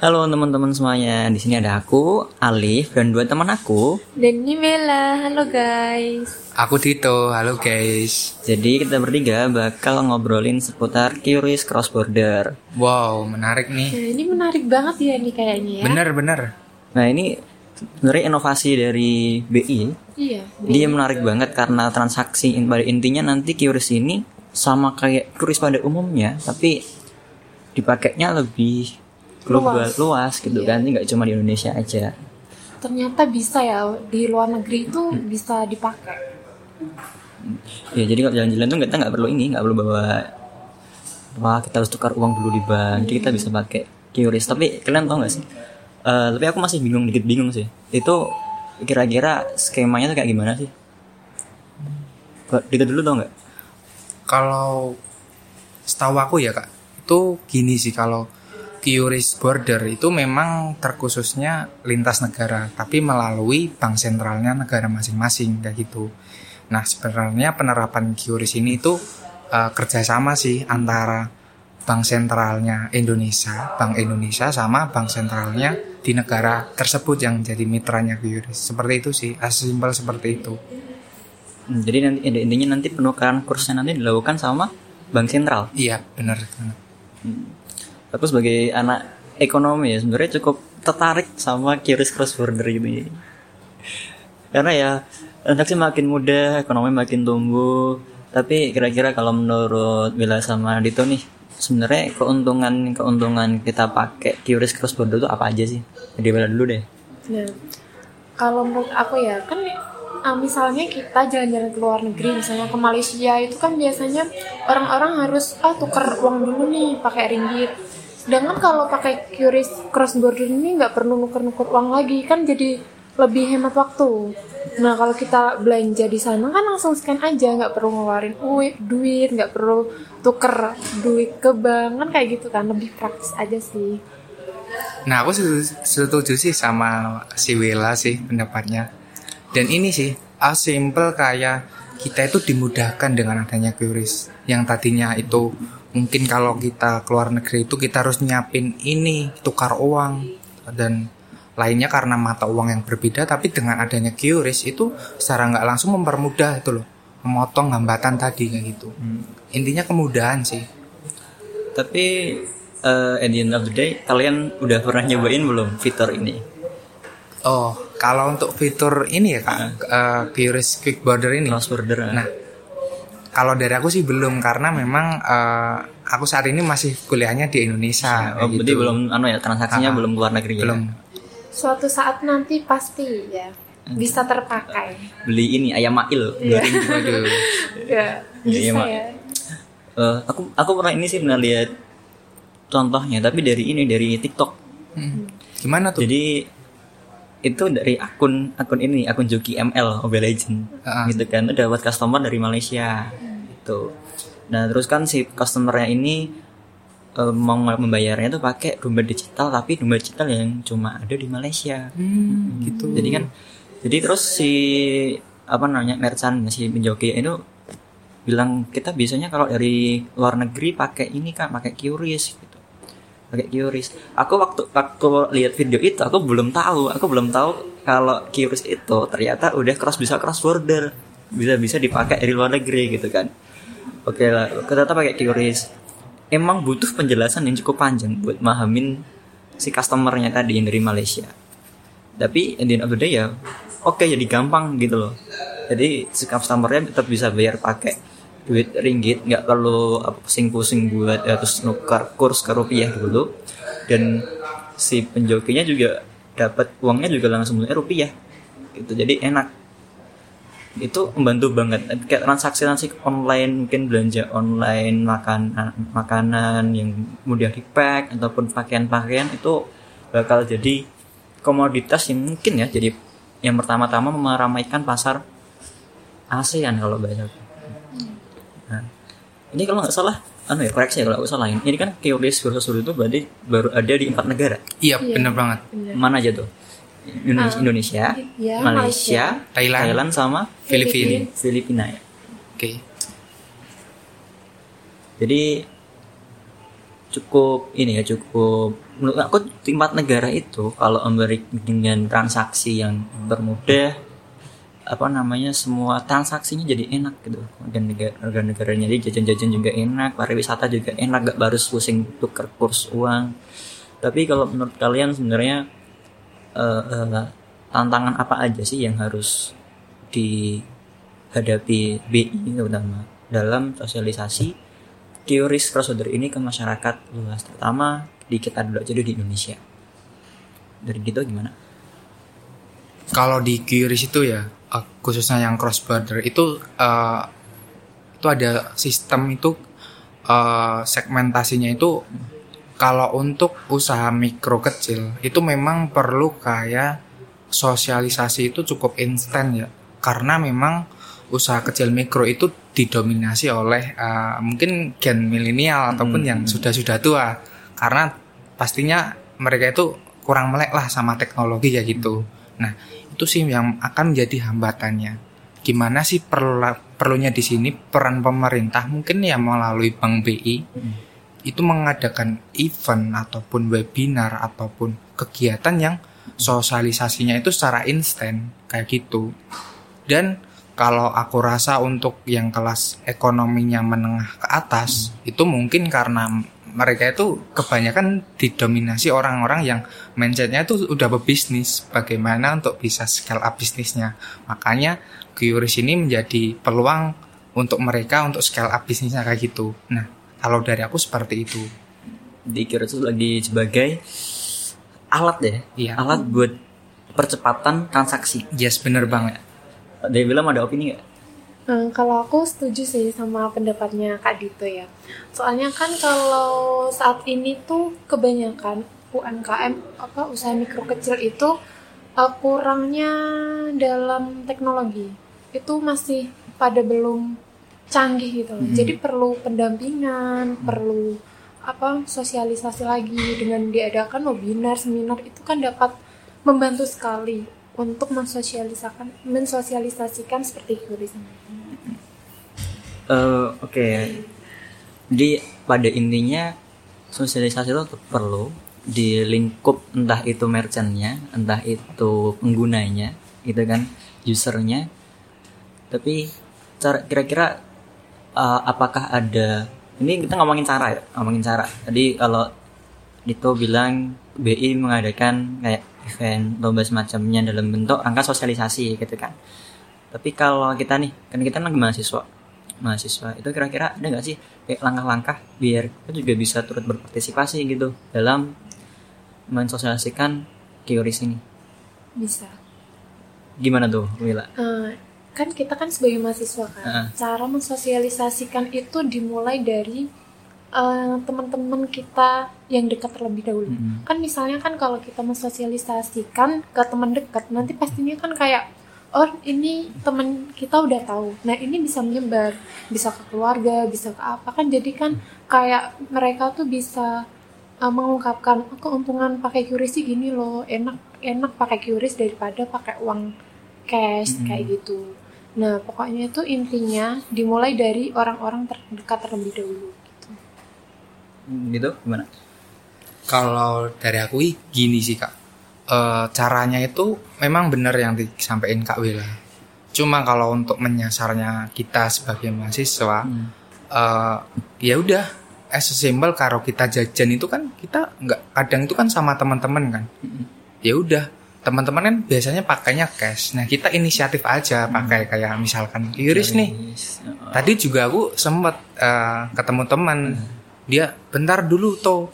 Halo teman-teman semuanya, di sini ada aku, Alif, dan dua teman aku. Dan ini Bella, halo guys. Aku Tito, halo guys. Jadi kita bertiga bakal ngobrolin seputar Curious Cross Border. Wow, menarik nih. Nah, ini menarik banget ya nih kayaknya ya. Bener bener. Nah ini sebenarnya inovasi dari BI. Iya. Dia menarik banget karena transaksi pada intinya nanti Curious ini sama kayak Curious pada umumnya, tapi dipakainya lebih global luas, Luas. gitu Iya. kan, nggak cuma di Indonesia aja. Ternyata bisa ya di luar negeri itu Hmm. bisa dipakai. Ya jadi kalau jalan-jalan tuh kita nggak perlu ini, nggak perlu bawa wah kita harus tukar uang dulu di bank, jadi kita bisa pakai QRIS. Tapi kalian tau nggak sih? Eh, tapi aku masih bingung dikit bingung sih. Itu kira-kira skemanya tuh kayak gimana sih? Kok Dito dulu tau nggak? Kalau setahu aku ya kak, itu gini sih kalau QRIS border itu memang terkhususnya lintas negara, tapi melalui bank sentralnya negara masing-masing kayak gitu. Nah sebenarnya penerapan QRIS ini itu eh, kerjasama sih antara bank sentralnya Indonesia, bank Indonesia sama bank sentralnya di negara tersebut yang jadi mitranya QRIS. Seperti itu sih, as simple seperti itu. Hmm, Jadi nanti intinya nanti penukaran kursnya nanti dilakukan sama bank sentral. Iya benar. benar. Aku sebagai anak ekonomi ya sebenarnya cukup tertarik sama QRIS cross border ini. Karena ya transaksi makin mudah, ekonomi makin tumbuh. Tapi kira-kira kalau menurut Bella sama Dito nih, sebenarnya keuntungan keuntungan kita pakai QRIS cross border itu apa aja sih? Jadi Bella dulu deh. Nah, kalau menurut aku ya kan ah, misalnya kita jalan-jalan ke luar negeri misalnya ke Malaysia itu kan biasanya orang-orang harus ah tukar uang dulu nih pakai ringgit sedangkan kalau pakai QRIS cross border ini nggak perlu nuker-nuker uang lagi kan jadi lebih hemat waktu nah kalau kita belanja di sana kan langsung scan aja nggak perlu ngeluarin uang duit nggak perlu tuker duit ke bank kan kayak gitu kan lebih praktis aja sih Nah aku setuju, setuju sih sama si Wela sih pendapatnya. Dan ini sih, as simple kayak kita itu dimudahkan dengan adanya QRIS. Yang tadinya itu mungkin kalau kita keluar negeri itu kita harus nyiapin ini, tukar uang dan lainnya karena mata uang yang berbeda. Tapi dengan adanya QRIS itu secara nggak langsung mempermudah itu loh, memotong hambatan tadi kayak gitu. Intinya kemudahan sih. Tapi eh, at the end of the day, kalian udah pernah nyobain belum fitur ini? Oh, kalau untuk fitur ini ya kak, eh, QRIS Quick Border ini. Cross border. Nah, kalau dari aku sih belum karena memang eh, aku saat ini masih kuliahnya di Indonesia. oh, gitu. belum anu ya transaksinya Ah, belum keluar negeri ya? belum. suatu saat nanti pasti ya bisa terpakai Beli ini ayam mail. Iya. Waduh. ya bisa Iya, Mak. ya Eh, aku aku pernah ini sih pernah lihat contohnya tapi dari ini dari TikTok. Hmm. Gimana tuh? Jadi itu dari akun akun ini akun Joki ML Mobile Legend Ah. gitu kan itu dapat customer dari Malaysia gitu. Nah terus kan si customernya ini eh, mau membayarnya tuh pakai dompet digital tapi dompet digital yang cuma ada di Malaysia. Hmm, gitu. Jadi kan jadi terus si apa namanya merchant si penjoki itu bilang kita biasanya kalau dari luar negeri pakai ini kan pakai QRIS pakai QRIS aku waktu waktu lihat video itu aku belum tahu. Aku belum tahu kalau QRIS itu ternyata udah cross bisa cross border bisa bisa dipakai dari luar negeri gitu kan. Oke lah ternyata pakai QRIS emang butuh penjelasan yang cukup panjang buat mahamin si customernya tadi yang dari Malaysia. Tapi at the end ya oke jadi gampang gitu loh. Jadi si customernya tetap bisa bayar pakai duit ringgit nggak perlu pusing-pusing buat ya, terus nukar kurs ke rupiah dulu. Dan si penjokinya juga dapat uangnya juga langsung mulai rupiah. Gitu jadi enak. Itu membantu banget. Kayak transaksi transaksi online mungkin belanja online makan makanan yang mudah di pack ataupun pakaian-pakaian itu bakal jadi komoditas yang mungkin ya. Jadi yang pertama-tama meramaikan pasar ASEAN kalau. Nah, ini kalau nggak salah, anu ya koreksi ya kalau aku salah ini kan QRIS versus itu berarti baru ada di empat negara. Iya, Iya. bener banget. Bener. Mana aja tuh? Indonesia, Ah, Indonesia iya, Malaysia, Thailand. Thailand sama Filipina. Filipina ya. Oke. Jadi cukup ini ya cukup menurut aku tingkat negara itu kalau memberi dengan transaksi yang bermudah apa namanya semua transaksinya jadi enak gitu. Dan negara negara negaranya jadi jajan-jajan juga enak pariwisata juga enak gak harus pusing tuker kurs uang. Tapi kalau menurut kalian sebenarnya eh, eh, tantangan apa aja sih yang harus dihadapi BI terutama? Dalam sosialisasi teoris border ini ke masyarakat luas terutama di kita dulu dulu di Indonesia. Dari gitu gimana? Kalau di QRIS itu ya, eh, khususnya yang cross border itu eh, itu ada sistem itu eh, segmentasinya itu kalau untuk usaha mikro kecil itu memang perlu kayak sosialisasi itu cukup instan ya. Karena memang usaha kecil mikro itu didominasi oleh eh, mungkin gen milenial ataupun yang sudah-sudah tua. Karena pastinya mereka itu kurang melek lah sama teknologi ya gitu. Nah itu sih yang akan menjadi hambatannya. Gimana sih perlu perlunya di sini peran pemerintah mungkin ya melalui Bank BI itu mengadakan event ataupun webinar ataupun kegiatan yang sosialisasinya itu secara instan kayak gitu. Dan kalau aku rasa untuk yang kelas ekonominya menengah ke atas itu mungkin karena mereka itu kebanyakan didominasi orang-orang yang mindsetnya itu udah berbisnis bagaimana untuk bisa scale up bisnisnya. Makanya QRIS ini menjadi peluang untuk mereka untuk scale up bisnisnya kayak gitu. Nah kalau dari aku seperti itu. Dikira itu lagi sebagai alat ya? Iya. alat buat percepatan transaksi. Yes bener banget. Dari bilang ada opini nggak Eh, kalau aku setuju sih sama pendapatnya Kak Dito ya. Soalnya kan kalau saat ini tuh kebanyakan UMKM apa usaha mikro kecil itu eh, kurangnya dalam teknologi. Itu masih pada belum canggih gitu loh. Jadi perlu pendampingan, perlu apa sosialisasi lagi dengan diadakan webinar, seminar itu kan dapat membantu sekali untuk mensosialisakan mensosialisasikan seperti QRIS ini. Eh, Oke, jadi pada intinya sosialisasi itu perlu di lingkup entah itu merchantnya, entah itu penggunanya, gitu kan, usernya. Tapi cara kira-kira eh, apakah ada ini kita ngomongin cara ya, ngomongin cara. Tadi kalau Dito bilang BI mengadakan kayak event lomba semacamnya dalam bentuk angka sosialisasi gitu kan. Tapi kalau kita nih, kan kita lagi mahasiswa, mahasiswa itu kira-kira ada nggak sih kayak langkah-langkah biar kita juga bisa turut berpartisipasi gitu dalam mensosialisasikan QRIS ini. Bisa. Gimana tuh, Wila? Eh, kan kita kan sebagai mahasiswa kan, Heeh. cara mensosialisasikan itu dimulai dari eh, teman-teman kita yang dekat terlebih dahulu. Mm-mm. Kan misalnya kan kalau kita mensosialisasikan ke teman dekat, nanti pastinya kan kayak oh ini teman kita udah tahu. Nah ini bisa menyebar, bisa ke keluarga, bisa ke apa kan? Jadi kan kayak mereka tuh bisa uh, mengungkapkan "Oh, keuntungan pakai QRIS sih gini loh, enak enak pakai QRIS daripada pakai uang cash Mm-mm. kayak gitu. Nah pokoknya itu intinya dimulai dari orang-orang terdekat terlebih dahulu. Gitu. Gimana? Kalau dari aku gini sih kak, Eh, caranya itu memang benar yang disampaikan kak Wila. Cuma kalau untuk menyasarnya kita sebagai mahasiswa, Hmm. eh, ya udah, as simple kalau kita jajan itu kan kita nggak kadang itu kan sama teman-teman kan. Mm-mm. Ya udah, teman-teman kan biasanya pakainya cash. Nah kita inisiatif aja pakai kayak misalkan Iris nih. Tadi juga aku sempet eh, ketemu teman, dia bentar dulu tuh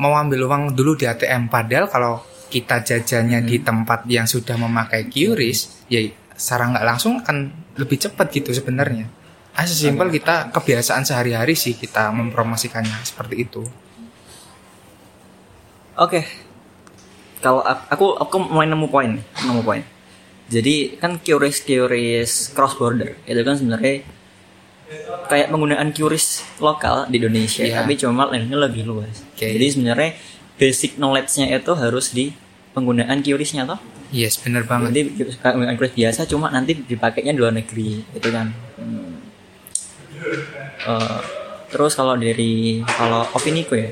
mau ambil uang dulu di ATM. Padahal kalau kita jajannya di tempat yang sudah memakai QRIS, ya secara nggak langsung akan lebih cepat gitu sebenarnya. Ah sesimpel kita kebiasaan sehari-hari sih kita mempromosikannya seperti itu. Oke. Kalau ak- aku aku mulai nemu poin, nemu poin. Jadi kan QRIS QRIS cross border itu kan sebenarnya kayak penggunaan QRIS lokal di Indonesia, Iya. tapi cuma lainnya lebih luas. Oke. Jadi sebenarnya basic knowledge-nya itu harus di penggunaan QRIS-nya toh. Yes, bener banget. Nanti penggunaan QRIS biasa cuma nanti dipakainya di luar negeri, itu kan. Hmm. Eh, terus kalau dari kalau opini ku ya,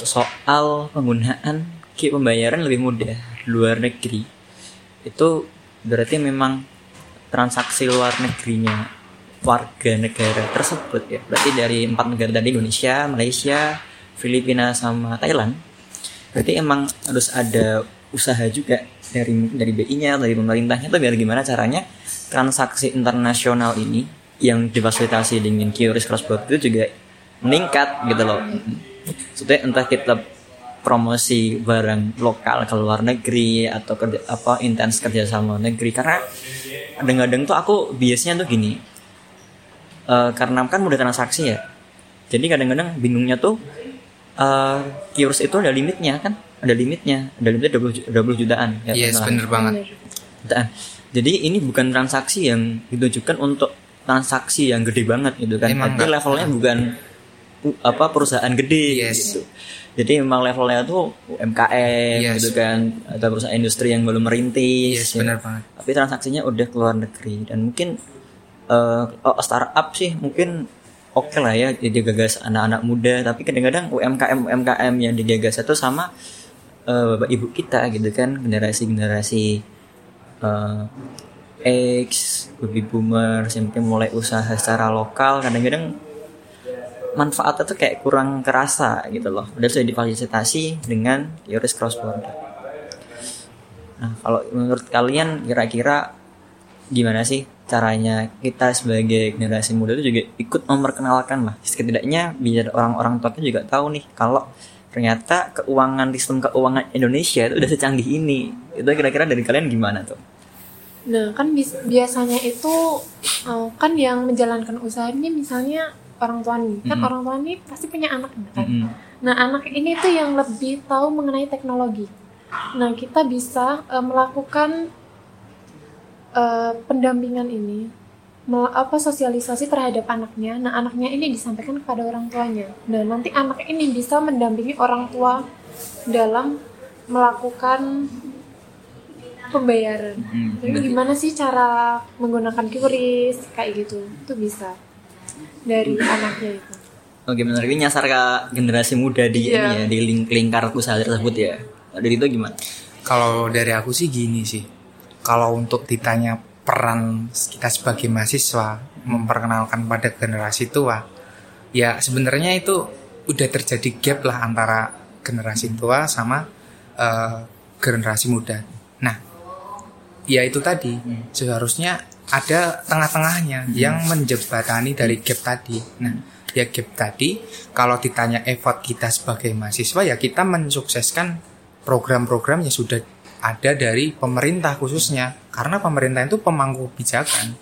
soal penggunaan ki pembayaran lebih mudah di luar negeri itu berarti memang transaksi luar negerinya warga negara tersebut ya. Berarti dari empat negara tadi Indonesia Malaysia Filipina sama Thailand. Berarti emang harus ada usaha juga dari dari BI-nya dari pemerintahnya tuh biar gimana caranya transaksi internasional ini yang difasilitasi dengan QRIS cross border itu juga meningkat gitu loh. Maksudnya entah kita promosi barang lokal ke luar negeri atau kerja apa intens kerja sama negeri. Karena kadang-kadang tuh aku biasanya tuh gini eh, karena kan mudah transaksi ya jadi kadang-kadang bingungnya tuh uh, QRIS itu ada limitnya kan ada limitnya ada limitnya 20, ju- 20 jutaan ya Yes, bener banget. Bener. Nah, jadi ini bukan transaksi yang ditujukan untuk transaksi yang gede banget gitu kan. Emang Tapi enggak. levelnya bukan apa perusahaan gede Yes. gitu. Jadi memang levelnya tuh UMKM Yes. gitu kan atau perusahaan industri yang belum merintis. Yes, ya. benar banget. Tapi transaksinya udah ke luar negeri dan mungkin oh, startup sih mungkin oke lah ya jadi gagas anak-anak muda. Tapi kadang-kadang UMKM UMKM yang digagas itu sama eh, bapak ibu kita gitu kan generasi-generasi eh, X baby boomers yang mungkin mulai usaha secara lokal. Kadang-kadang manfaatnya tuh kayak kurang kerasa gitu loh. Udah sudah difasilitasi dengan QRIS cross border. Nah kalau menurut kalian kira-kira gimana sih caranya kita sebagai generasi muda itu juga ikut memperkenalkan lah setidaknya biar orang-orang tua kita juga tahu nih kalau ternyata keuangan sistem keuangan Indonesia itu udah secanggih ini itu kira-kira dari kalian gimana tuh Nah, kan bis- biasanya itu eh, kan yang menjalankan usaha ini misalnya orang tua nih. Kan Mhm. orang tua ini pasti punya anak kan. Mm-mm. Nah, anak ini tuh yang lebih tahu mengenai teknologi. Nah, kita bisa eh, melakukan eh, pendampingan ini apa sosialisasi terhadap anaknya. Nah, anaknya ini disampaikan kepada orang tuanya. Nah, nanti anak ini bisa mendampingi orang tua dalam melakukan pembayaran. Mm. Jadi gimana sih cara menggunakan QRIS kayak gitu? Itu bisa dari anaknya itu. Oke benar ini nyasar ke generasi muda di Iya. ini ya di ling- lingkar usaha tersebut ya. Dari itu gimana? Kalau dari aku sih gini sih. Kalau untuk ditanya peran kita sebagai mahasiswa memperkenalkan pada generasi tua, ya sebenarnya itu udah terjadi gap lah antara generasi tua sama eh, generasi muda. Nah, ya itu tadi seharusnya ada tengah-tengahnya yang menjembatani dari gap tadi. Nah, ya gap tadi kalau ditanya effort kita sebagai mahasiswa ya kita mensukseskan program-program yang sudah ada dari pemerintah khususnya. Karena pemerintah itu pemangku kebijakan.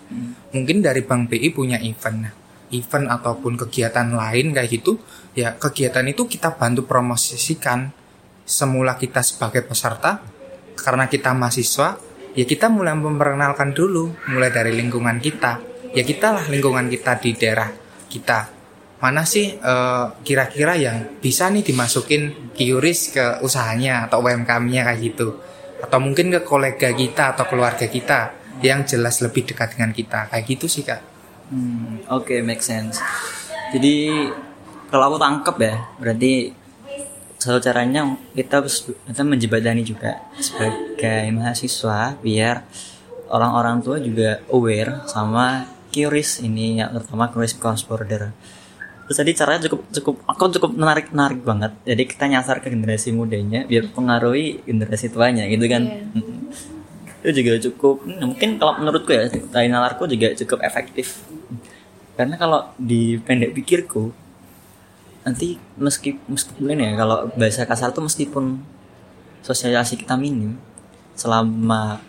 Mungkin dari Bank BI punya event. Event ataupun kegiatan lain kayak gitu, ya kegiatan itu kita bantu promosikan semula kita sebagai peserta. Karena kita mahasiswa ya kita mulai memperkenalkan dulu mulai dari lingkungan kita. Ya kita lah lingkungan kita di daerah kita. Mana sih eh, kira-kira yang bisa nih dimasukin QRIS ke usahanya atau UMKM-nya kayak gitu atau mungkin ke kolega kita atau keluarga kita yang jelas lebih dekat dengan kita kayak gitu sih kak Hmm, Oke make sense. Jadi kalau aku tangkep ya berarti satu caranya kita kita menjembatani juga sebagai mahasiswa biar orang-orang tua juga aware sama QRIS ini ya terutama QRIS cross border. Terus tadi caranya cukup cukup aku cukup menarik menarik banget. Jadi kita nyasar ke generasi mudanya biar pengaruhi generasi tuanya gitu kan. Iya. Mm-mm. Itu juga cukup hmm, mungkin kalau menurutku ya dari nalarku juga cukup efektif. Karena kalau di pendek pikirku nanti meski meskipun ya kalau bahasa kasar tuh meskipun sosialisasi kita minim selama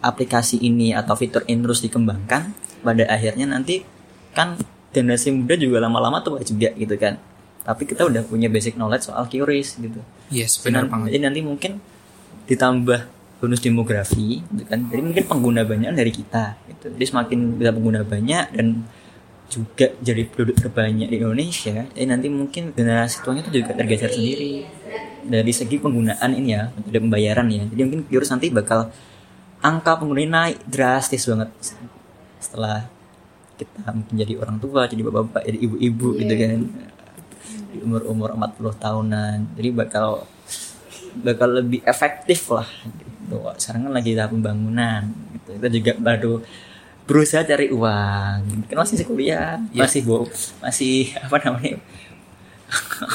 aplikasi ini atau fitur ini terus dikembangkan pada akhirnya nanti kan generasi muda juga lama-lama tuh juga gitu kan. Tapi kita udah punya basic knowledge soal QRIS gitu. Yes benar. Dan- banget. Jadi nanti mungkin ditambah bonus demografi gitu kan. Jadi mungkin pengguna banyak dari kita gitu. Jadi semakin kita pengguna banyak dan juga jadi penduduk terbanyak di Indonesia jadi nanti mungkin generasi tuanya itu juga tergeser sendiri. Dari segi penggunaan ini ya metode pembayaran ya. Jadi mungkin QRIS nanti bakal angka pengguna naik drastis banget. Setelah kita mungkin jadi orang tua jadi bapak-bapak jadi ibu-ibu gitu kan di umur-umur 40 tahunan. Jadi bakal bakal lebih efektif lah gitu. Sekarang kan lagi tahap pembangunan gitu. Kita juga baru berusaha cari uang. Kan masih kuliah, Iya. masih bo masih apa namanya?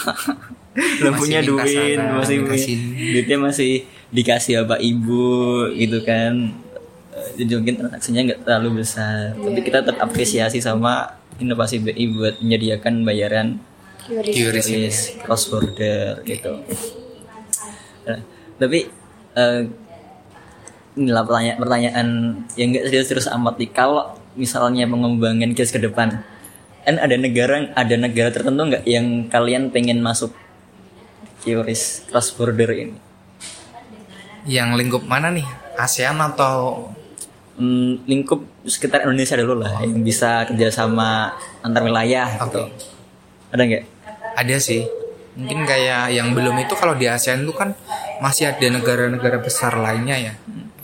belum punya duit, sana, masih duitnya masih dikasih bapak ibu gitu kan. Jadi mungkin transaksinya nggak terlalu besar, tapi Iya. kita tetap apresiasi sama inovasi BI buat menyediakan bayaran QRIS. Cross border gitu. Nah, tapi eh, inilah pertanyaan pertanyaan yang nggak serius-serius amat nih. Kalau misalnya pengembangan case ke depan, kan ada negara ada negara tertentu nggak yang kalian pengen masuk QRIS cross border ini? Yang lingkup mana nih? ASEAN atau Hmm, lingkup sekitar Indonesia dulu lah yang bisa kerjasama antar wilayah gitu. Oke. Ada nggak? ada sih? Mungkin kayak yang belum itu kalau di ASEAN itu kan masih ada negara-negara besar lainnya ya,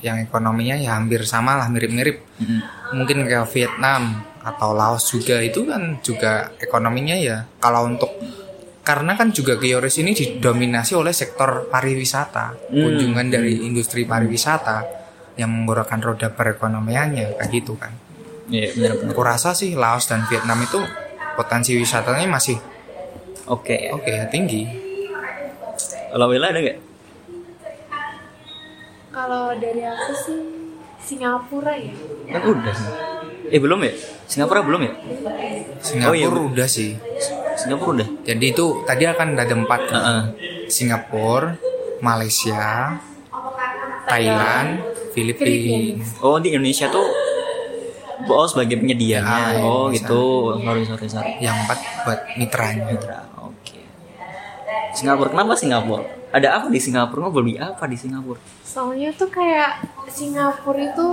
yang ekonominya ya hampir sama lah mirip-mirip. Mm-mm. Mungkin kayak Vietnam atau Laos juga itu kan juga ekonominya ya. Kalau untuk karena kan juga Kyoris ini didominasi oleh sektor pariwisata, Hmm. kunjungan dari industri pariwisata yang menggerakkan roda perekonomiannya kayak gitu kan. Iya benar-benar. Aku rasa sih Laos dan Vietnam itu potensi wisatanya masih Oke. oke tinggi. Kalau Willa ada nggak? Kalau dari aku sih Singapura ya. Kan udah. Eh belum ya? Singapura belum ya? Singapura Oh, iya, udah sih. Singapura udah. Jadi itu tadi akan ada empat kan? Heeh. Singapura, Malaysia, Thailand, Filipina. Oh di Indonesia tuh oh sebagai penyedianya. Ah, iya, oh bisa. gitu. Sorry sorry sorry. Yang empat buat mitranya. Mitra. Oke. Singapura kenapa Singapura? Ada apa di Singapura? Mau beli apa di Singapura? Soalnya tuh kayak Singapura itu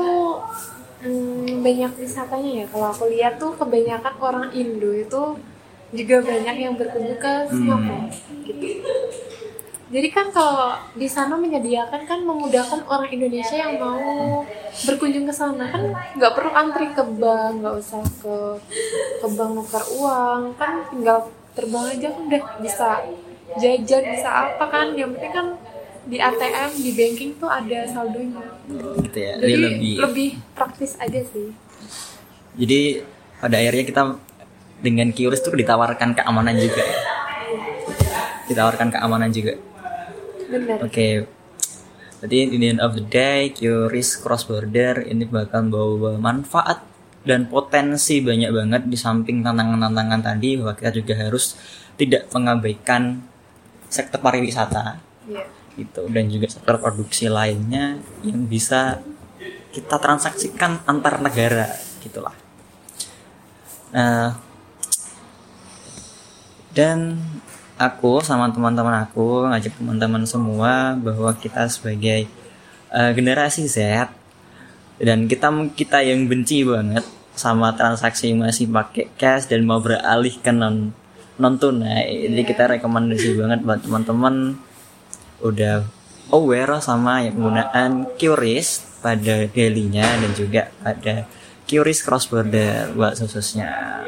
hmm, banyak wisatanya ya. Kalau aku lihat tuh kebanyakan orang Indo itu juga banyak yang berkunjung ke Singapura. Gitu. Jadi kan kalau di sana menyediakan kan memudahkan orang Indonesia yang mau berkunjung ke sana kan nggak perlu antri ke bank, nggak usah ke ke bank nukar uang, kan tinggal terbang aja kan udah bisa jajan bisa apa kan yang penting kan di ATM di banking tuh ada saldonya Gitu ya. jadi lebih, lebih. praktis aja sih Jadi pada akhirnya kita dengan QRIS tuh ditawarkan keamanan juga. ya. Ditawarkan keamanan juga. Benar Oke. Berarti in the end of the day, QRIS cross border ini bakal bawa manfaat dan potensi banyak banget di samping tantangan-tantangan tadi bahwa kita juga harus tidak mengabaikan sektor pariwisata Iya. gitu dan juga sektor produksi lainnya yang bisa kita transaksikan antar negara gitulah. Nah, dan aku sama teman-teman aku ngajak teman-teman semua bahwa kita sebagai eh, generasi Z dan kita kita yang benci banget sama transaksi masih pakai cash dan mau beralih ke non non tunai jadi kita rekomendasi banget buat teman-teman udah aware sama yang penggunaan QRIS pada daily-nya dan juga pada QRIS cross border buat khususnya.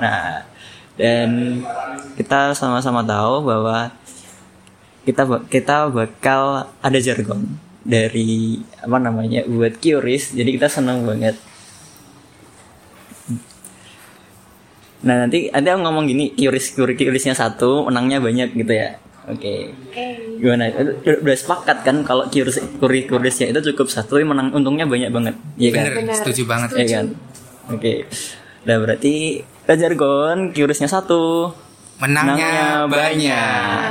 Nah, dan kita sama-sama tahu bahwa kita kita bakal ada jargon dari apa namanya buat QRIS. Jadi kita senang banget. Nah nanti nanti aku ngomong gini QRIS QRISnya satu menangnya banyak gitu ya. Oke. oke Gimana? Udah, udah sepakat kan kalau QRIS QRISnya itu cukup satu tapi menang untungnya banyak banget. Iya kan? Bener, Benar. setuju banget. Iya kan? Oke. Nah berarti kita jargon QRISnya satu Menangnya banyak.